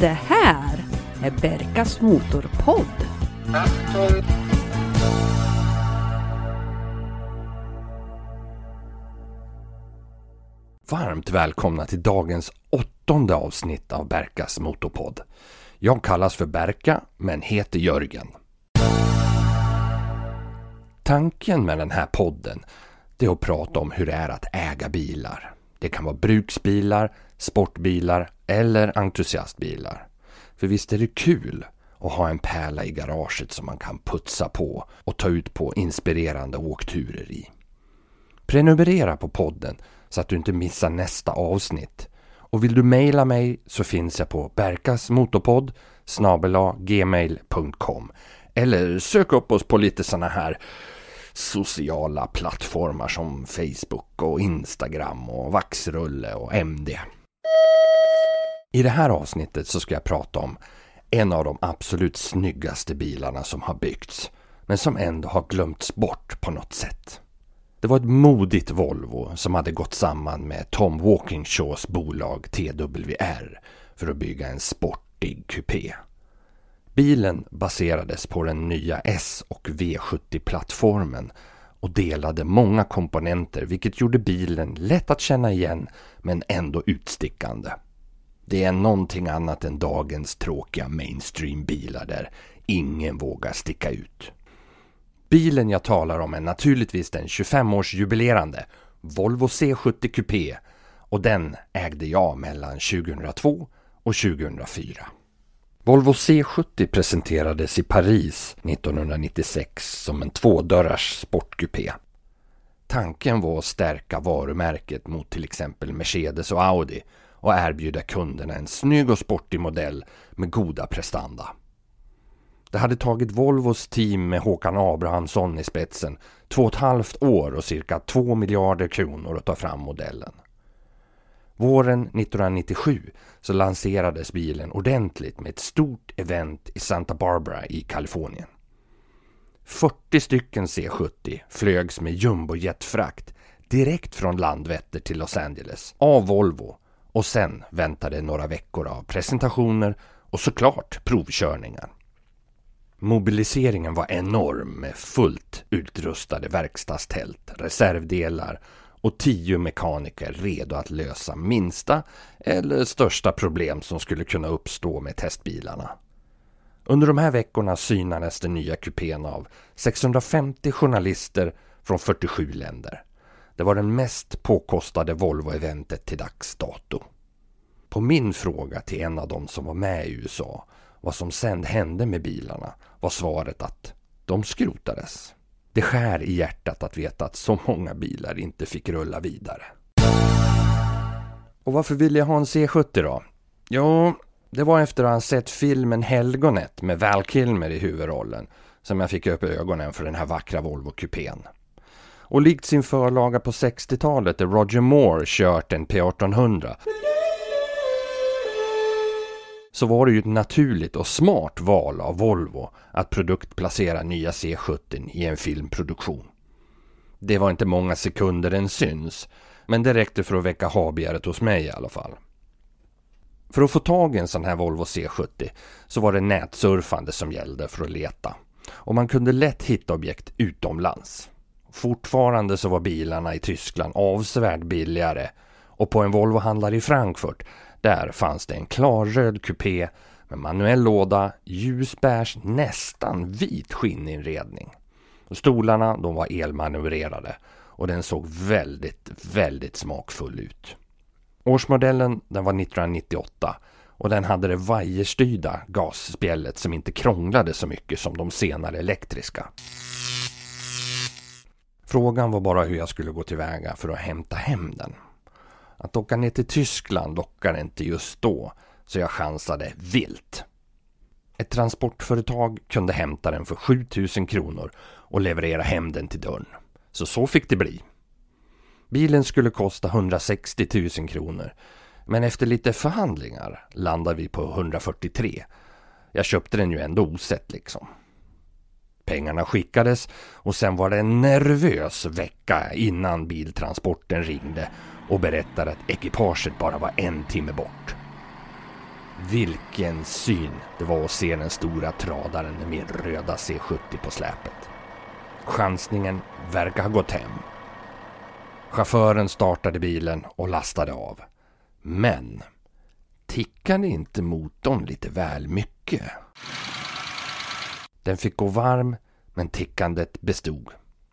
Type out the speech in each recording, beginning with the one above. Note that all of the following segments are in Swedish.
Det här är Berkas Motorpodd. Varmt välkomna till dagens åttonde avsnitt av Berkas Motorpodd. Jag kallas för Berka, men heter Jörgen. Tanken med den här podden det är att prata om hur det är att äga bilar. Det kan vara bruksbilar, sportbilar eller entusiastbilar. För visst är det kul att ha en pärla i garaget som man kan putsa på och ta ut på inspirerande åkturer i. Prenumerera på podden så att du inte missar nästa avsnitt. Och vill du mejla mig så finns jag på berkasmotorpodd gmail.com eller sök upp oss på lite sådana här sociala plattformar som Facebook och Instagram och Vaxrulle och MD. I det här avsnittet så ska jag prata om en av de absolut snyggaste bilarna som har byggts men som ändå har glömts bort på något sätt. Det var ett modigt Volvo som hade gått samman med Tom Walkinshaws bolag TWR för att bygga en sportig kupé. Bilen baserades på den nya S och V70-plattformen och delade många komponenter vilket gjorde bilen lätt att känna igen men ändå utstickande. Det är någonting annat än dagens tråkiga mainstream-bilar där ingen vågar sticka ut. Bilen jag talar om är naturligtvis den 25-årsjubilerande Volvo C70 Coupé och den ägde jag mellan 2002 och 2004. Volvo C70 presenterades i Paris 1996 som en tvådörrars sportkupé. Tanken var att stärka varumärket mot till exempel Mercedes och Audi och erbjuda kunderna en snygg och sportig modell med goda prestanda. Det hade tagit Volvos team med Håkan Abrahamsson i spetsen två och ett halvt år och cirka två miljarder kronor att ta fram modellen. Våren 1997 så lanserades bilen ordentligt med ett stort event i Santa Barbara i Kalifornien. 40 stycken C70 flögs med jumbojetfrakt direkt från Landvetter till Los Angeles av Volvo och sen väntade några veckor av presentationer och såklart provkörningar. Mobiliseringen var enorm med fullt utrustade verkstadstält, reservdelar och tio mekaniker redo att lösa minsta eller största problem som skulle kunna uppstå med testbilarna. Under de här veckorna synades den nya kupén av 650 journalister från 47 länder. Det var den mest påkostade Volvo-eventet till dags dato. På min fråga till en av dem som var med i USA vad som sen hände med bilarna var svaret att de skrotades. Det skär i hjärtat att veta att så många bilar inte fick rulla vidare. Och varför ville jag ha en C70 då? Jo, det var efter att ha sett filmen Helgonet med Val Kilmer i huvudrollen som jag fick upp ögonen för den här vackra Volvo-kupén. Och likt sin förlaga på 60-talet där Roger Moore kört en P1800 så var det ju ett naturligt och smart val av Volvo att produktplacera nya C70 i en filmproduktion. Det var inte många sekunder den syns, men det räckte för att väcka habegäret hos mig i alla fall. För att få tag i en sån här Volvo C70 så var det nätsurfande som gällde för att leta. Och man kunde lätt hitta objekt utomlands. Fortfarande så var bilarna i Tyskland avsevärt billigare och på en Volvo-handlare i Frankfurt där fanns det en klarröd kupé med manuell låda, ljusbärs, nästan vit skinninredning. Stolarna de var elmanövrerade och den såg väldigt, väldigt smakfull ut. Årsmodellen den var 1998 och den hade det vajerstyrda gasspjället som inte krånglade så mycket som de senare elektriska. Frågan var bara hur jag skulle gå tillväga för att hämta hem den. Att åka ner till Tyskland lockade inte just då, så jag chansade vilt. Ett transportföretag kunde hämta den för 7000 kronor och leverera hem den till dörren. Så så fick det bli. Bilen skulle kosta 160 000 kronor. Men efter lite förhandlingar landade vi på 143. Jag köpte den ju ändå osett liksom. Pengarna skickades och sen var det en nervös vecka innan biltransporten ringde och berättade att ekipaget bara var en timme bort. Vilken syn det var att se den stora tradaren med min röda C70 på släpet. Chansningen verkar ha gått hem. Chauffören startade bilen och lastade av. Men tickade inte motorn lite väl mycket? Den fick gå varm, men tickandet bestod.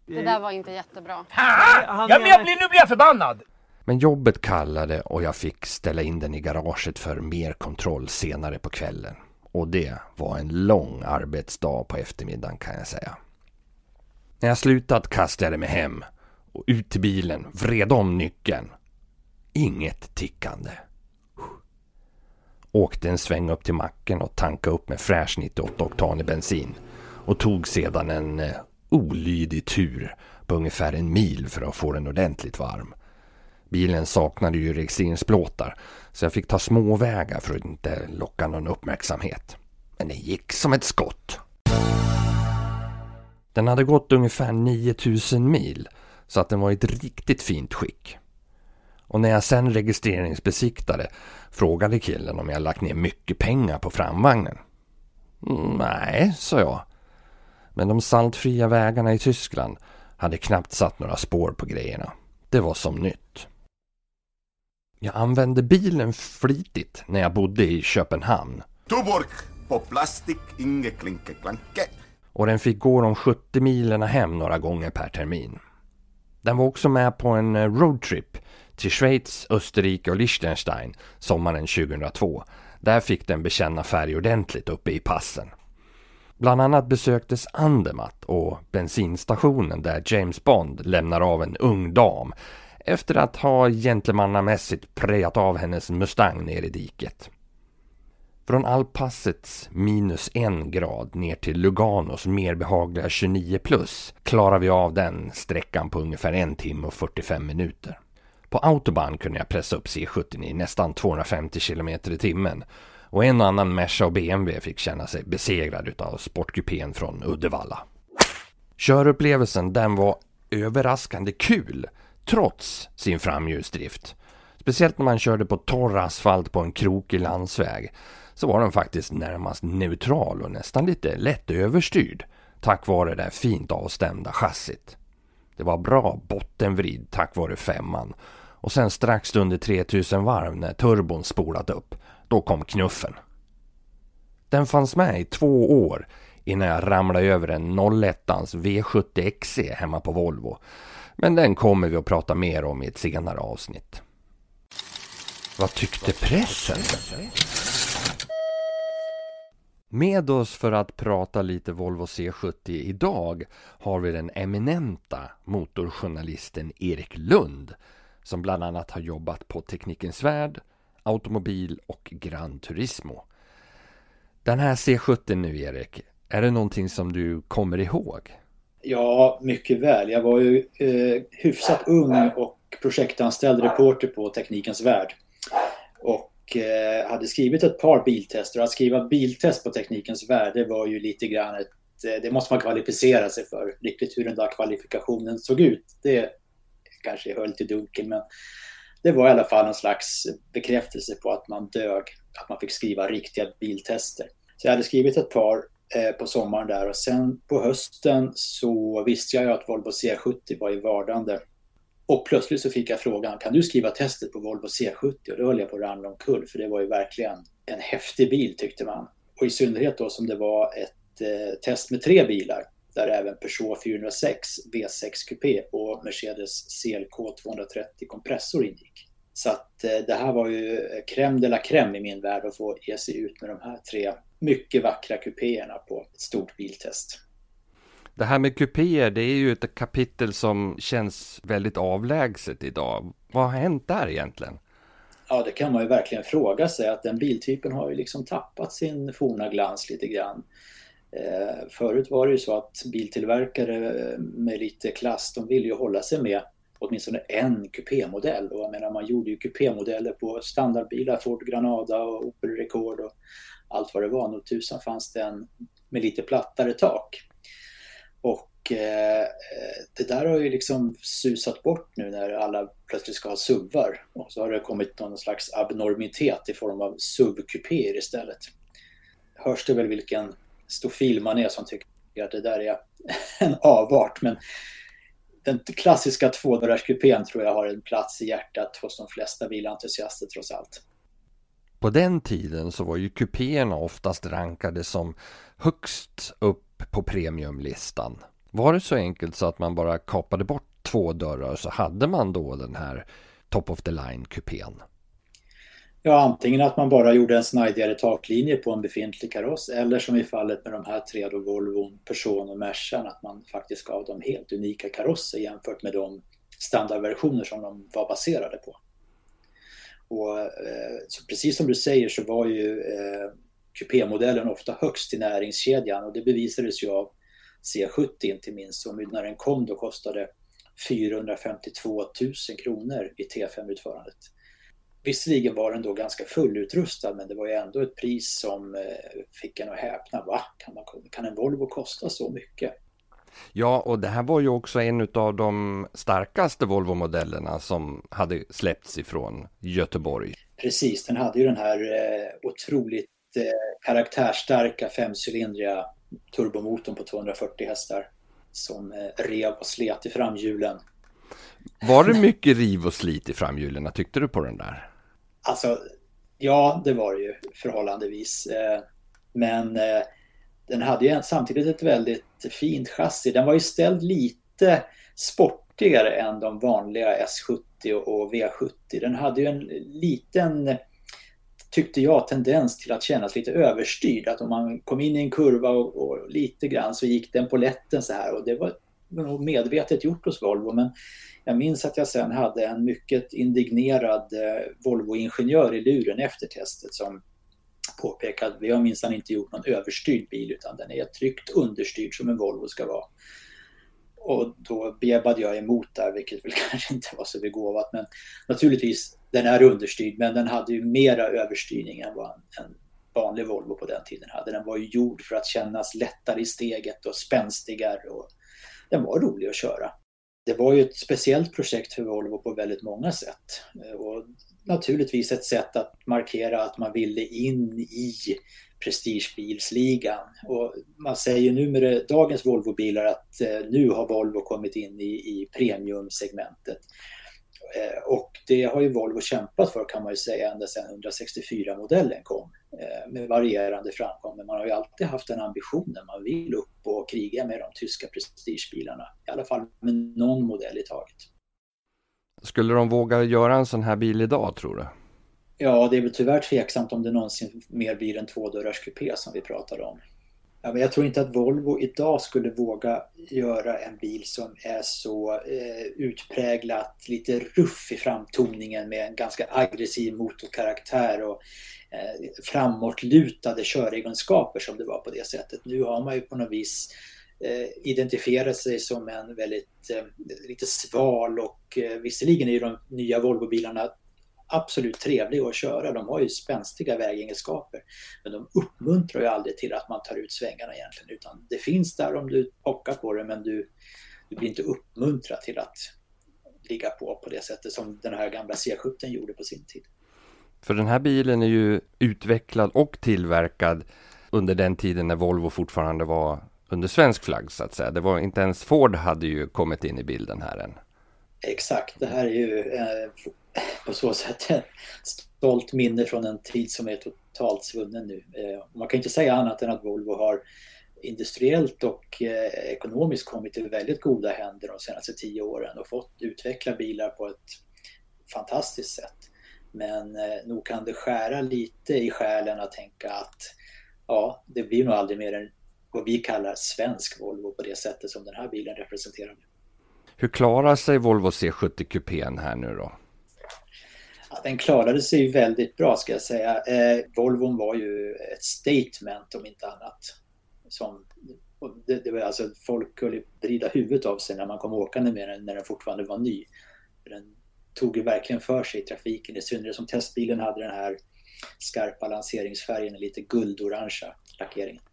Det där var inte jättebra. Ja, men jag blir, nu blir jag förbannad! Men jobbet kallade och jag fick ställa in den i garaget för mer kontroll senare på kvällen. Och det var en lång arbetsdag på eftermiddagen kan jag säga. När jag slutat kastade jag mig hem och ut till bilen, vred om nyckeln. Inget tickande. Åkte en sväng upp till macken och tankade upp med fräsch 98 oktan i bensin. Och tog sedan en eh, olydig tur på ungefär en mil för att få den ordentligt varm. Bilen saknade ju registreringsplåtar så jag fick ta småvägar för att inte locka någon uppmärksamhet. Men det gick som ett skott. Den hade gått ungefär 9000 mil så att den var i ett riktigt fint skick. Och när jag sen registreringsbesiktade frågade killen om jag lagt ner mycket pengar på framvagnen. Nej, sa jag. Men de saltfria vägarna i Tyskland hade knappt satt några spår på grejerna. Det var som nytt. Jag använde bilen flitigt när jag bodde i Köpenhamn. Tuborg på plastik, inge klinke klanke. Och den fick gå de 70 milerna hem några gånger per termin. Den var också med på en eh, roadtrip till Schweiz, Österrike och Liechtenstein sommaren 2002. Där fick den bekänna färg ordentligt uppe i passen. Bland annat besöktes Andermatt och bensinstationen där James Bond lämnar av en ung dam efter att ha gentlemannamässigt prejat av hennes Mustang ner i diket. Från Alpassets minus en grad ner till Luganos mer behagliga 29 plus klarar vi av den sträckan på ungefär en timme och 45 minuter. På autobahn kunde jag pressa upp C70 i nästan 250 km i timmen och en och annan Merca och BMW fick känna sig besegrad utav sportkupén från Uddevalla. Körupplevelsen den var överraskande kul trots sin framhjulsdrift. Speciellt när man körde på torr asfalt på en krokig landsväg så var den faktiskt närmast neutral och nästan lite lätt överstyrd tack vare det fint avstämda chassit. Det var bra bottenvrid tack vare femman och sen strax under 3000 varv när turbon spolat upp, då kom knuffen. Den fanns med i två år innan jag ramlade över en 01 V70 XC hemma på Volvo. Men den kommer vi att prata mer om i ett senare avsnitt. Vad tyckte pressen? Med oss för att prata lite Volvo C70 idag har vi den eminenta motorjournalisten Erik Lund som bland annat har jobbat på Teknikens Värld, Automobil och Gran Turismo. Den här C70 nu Erik, är det någonting som du kommer ihåg? Ja, mycket väl. Jag var ju eh, hyfsat ung och projektanställd reporter på Teknikens Värld. Och eh, hade skrivit ett par biltester. Att skriva biltest på Teknikens värde var ju lite grann ett... Eh, det måste man kvalificera sig för. Riktigt hur den där kvalifikationen såg ut, det kanske höll till dunkel, men det var i alla fall en slags bekräftelse på att man dög, att man fick skriva riktiga biltester. Så jag hade skrivit ett par eh, på sommaren där och sen på hösten så visste jag ju att Volvo C70 var i vardande. Och plötsligt så fick jag frågan, kan du skriva testet på Volvo C70? Och då höll jag på att ramla omkull för det var ju verkligen en häftig bil tyckte man. Och i synnerhet då som det var ett eh, test med tre bilar där även Peugeot 406 V6 Coupé och Mercedes CLK 230 kompressor ingick. Så att eh, det här var ju crème de la crème i min värld att få ge sig ut med de här tre mycket vackra kupéerna på ett stort biltest. Det här med kupéer, det är ju ett kapitel som känns väldigt avlägset idag. Vad har hänt där egentligen? Ja, det kan man ju verkligen fråga sig att den biltypen har ju liksom tappat sin forna glans lite grann. Eh, förut var det ju så att biltillverkare eh, med lite klass, de ville ju hålla sig med åtminstone en kupémodell. Och jag menar, man gjorde ju kupémodeller på standardbilar, Ford Granada och Opel Rekord och allt vad det var. Nog tusan fanns det en med lite plattare tak. Och eh, det där har ju liksom susat bort nu när alla plötsligt ska ha SUVar. Och så har det kommit någon slags abnormitet i form av SUV-kupéer istället. Hörs det väl vilken stofil man är som tycker att det där är en avart. Men den klassiska tvådörrarskupén tror jag har en plats i hjärtat hos de flesta bilentusiaster trots allt. På den tiden så var ju kupéerna oftast rankade som högst upp på premiumlistan. Var det så enkelt så att man bara kapade bort två dörrar så hade man då den här top of the line kupén? Ja, antingen att man bara gjorde en snidigare taklinje på en befintlig kaross eller som i fallet med de här tre då, Volvon, Person och Mercan att man faktiskt gav dem helt unika karosser jämfört med de standardversioner som de var baserade på. Och, eh, så precis som du säger så var ju eh, kupémodellen ofta högst i näringskedjan och det bevisades ju av C70 inte minst. Och när den kom då kostade 452 000 kronor i T5-utförandet. Visserligen var den då ganska fullutrustad men det var ju ändå ett pris som eh, fick en att häpna. Va? Kan, man, kan en Volvo kosta så mycket? Ja, och det här var ju också en av de starkaste Volvo-modellerna som hade släppts ifrån Göteborg. Precis, den hade ju den här eh, otroligt eh, karaktärsstarka femcylindriga turbomotorn på 240 hästar som eh, rev och slet i framhjulen. Var det mycket riv och slit i framhjulen? Tyckte du på den där? Alltså, ja, det var det ju förhållandevis. Eh, men eh, den hade ju samtidigt ett väldigt fint chassi. Den var ju ställd lite sportigare än de vanliga S70 och V70. Den hade ju en liten, tyckte jag, tendens till att kännas lite överstyrd. Att om man kom in i en kurva och, och lite grann så gick den på lätten så här och det var nog medvetet gjort hos Volvo. Men jag minns att jag sen hade en mycket indignerad eh, Volvo-ingenjör i luren efter testet som påpekade att vi har minsann inte gjort någon överstyrd bil utan den är tryggt understyrd som en Volvo ska vara. Och då bebade jag emot där, vilket väl kanske inte var så begåvat. Men naturligtvis, den är understyrd, men den hade ju mera överstyrning än vad en vanlig Volvo på den tiden hade. Den var ju gjord för att kännas lättare i steget och spänstigare och den var rolig att köra. Det var ju ett speciellt projekt för Volvo på väldigt många sätt. Och naturligtvis ett sätt att markera att man ville in i prestigebilsligan. Och man säger nu med dagens Volvobilar att eh, nu har Volvo kommit in i, i premiumsegmentet. Eh, och det har ju Volvo kämpat för kan man ju säga ända sedan 164-modellen kom eh, med varierande framgång. Men man har ju alltid haft den ambitionen, man vill upp och kriga med de tyska prestigebilarna. I alla fall med någon modell i taget. Skulle de våga göra en sån här bil idag tror du? Ja, det är väl tyvärr tveksamt om det någonsin mer blir en tvådörrars kupé som vi pratade om. Ja, men jag tror inte att Volvo idag skulle våga göra en bil som är så eh, utpräglat lite ruff i framtoningen med en ganska aggressiv motorkaraktär och eh, framåtlutade köregenskaper som det var på det sättet. Nu har man ju på något vis eh, identifierat sig som en väldigt eh, lite sval och eh, visserligen är ju de nya Volvobilarna absolut trevliga att köra. De har ju spänstiga vägegenskaper. Men de uppmuntrar ju aldrig till att man tar ut svängarna egentligen. Utan det finns där om du pockar på det men du, du blir inte uppmuntrad till att ligga på på det sättet som den här gamla C17 gjorde på sin tid. För den här bilen är ju utvecklad och tillverkad under den tiden när Volvo fortfarande var under svensk flagg så att säga. Det var inte ens Ford hade ju kommit in i bilden här än. Exakt, det här är ju eh, på så sätt ett stolt minne från en tid som är totalt svunnen nu. Eh, man kan inte säga annat än att Volvo har industriellt och eh, ekonomiskt kommit i väldigt goda händer de senaste tio åren och fått utveckla bilar på ett fantastiskt sätt. Men eh, nog kan det skära lite i själen att tänka att ja, det blir nog aldrig mer än vad vi kallar svensk Volvo på det sättet som den här bilen representerar. Hur klarar sig Volvo C70 kupén här nu då? Ja, den klarade sig ju väldigt bra ska jag säga. Eh, Volvon var ju ett statement om inte annat. Som, det, det var alltså folk kunde vrida huvudet av sig när man kom åkande med den när den fortfarande var ny. Den tog ju verkligen för sig i trafiken, i synnerhet som testbilen hade den här skarpa lanseringsfärgen, lite guldorangea lackeringen.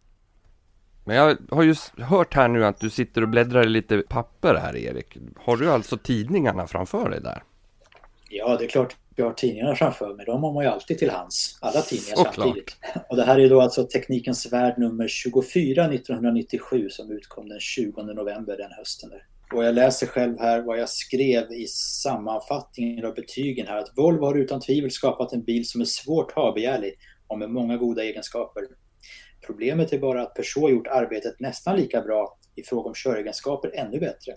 Men jag har ju hört här nu att du sitter och bläddrar i lite papper här Erik. Har du alltså tidningarna framför dig där? Ja, det är klart jag har tidningarna framför mig. De har man ju alltid till hands. Alla tidningar Såklart. samtidigt. Och det här är då alltså Teknikens Värld nummer 24 1997 som utkom den 20 november den hösten. Där. Och jag läser själv här vad jag skrev i sammanfattningen av betygen här att Volvo har utan tvivel skapat en bil som är svårt habegärlig och med många goda egenskaper. Problemet är bara att Peugeot gjort arbetet nästan lika bra i fråga om köregenskaper ännu bättre.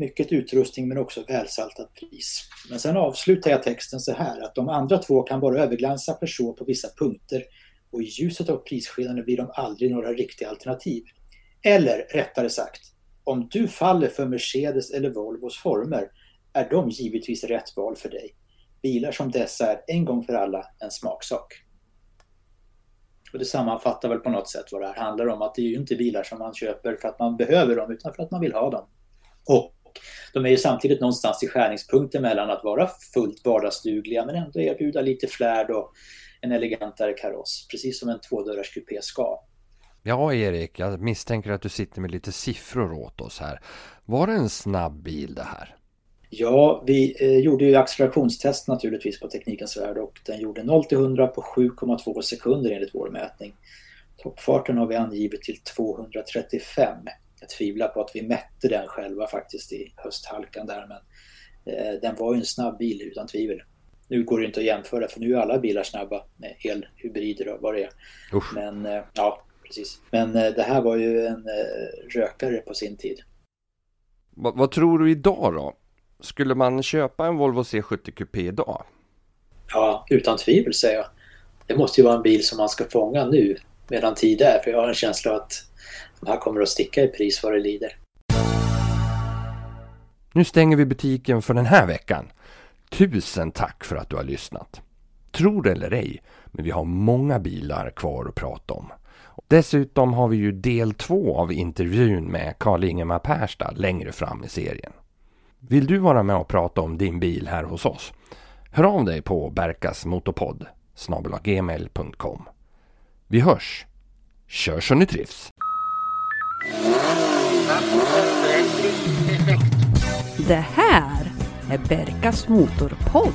Mycket utrustning men också välsaltat pris. Men sen avslutar jag texten så här att de andra två kan bara överglänsa Peugeot på vissa punkter och i ljuset av prisskillnaden blir de aldrig några riktiga alternativ. Eller rättare sagt, om du faller för Mercedes eller Volvos former är de givetvis rätt val för dig. Bilar som dessa är en gång för alla en smaksak. Och det sammanfattar väl på något sätt vad det här handlar om. Att det är ju inte bilar som man köper för att man behöver dem utan för att man vill ha dem. Och de är ju samtidigt någonstans i skärningspunkten mellan att vara fullt vardagsdugliga men ändå erbjuda lite flärd och en elegantare kaross. Precis som en tvådörrars kupé ska. Ja, Erik, jag misstänker att du sitter med lite siffror åt oss här. Var det en snabb bil det här? Ja, vi eh, gjorde ju accelerationstest naturligtvis på Teknikens Värld och den gjorde 0 till 100 på 7,2 sekunder enligt vår mätning. Toppfarten har vi angivit till 235. Jag tvivlar på att vi mätte den själva faktiskt i hösthalkan där men eh, den var ju en snabb bil utan tvivel. Nu går det inte att jämföra för nu är alla bilar snabba med elhybrider och vad det är. Usch. Men eh, ja, precis. Men eh, det här var ju en eh, rökare på sin tid. Va, vad tror du idag då? Skulle man köpa en Volvo C70 Coupé idag? Ja, utan tvivel säger jag. Det måste ju vara en bil som man ska fånga nu medan tid är. För jag har en känsla att de här kommer att sticka i pris vad det lider. Nu stänger vi butiken för den här veckan. Tusen tack för att du har lyssnat. Tror det eller ej, men vi har många bilar kvar att prata om. Dessutom har vi ju del två av intervjun med Karl-Ingemar Perstad längre fram i serien. Vill du vara med och prata om din bil här hos oss? Hör av dig på berkasmotorpodd gmail.com. Vi hörs! Kör så ni trivs! Det här är Berkas Motorpodd.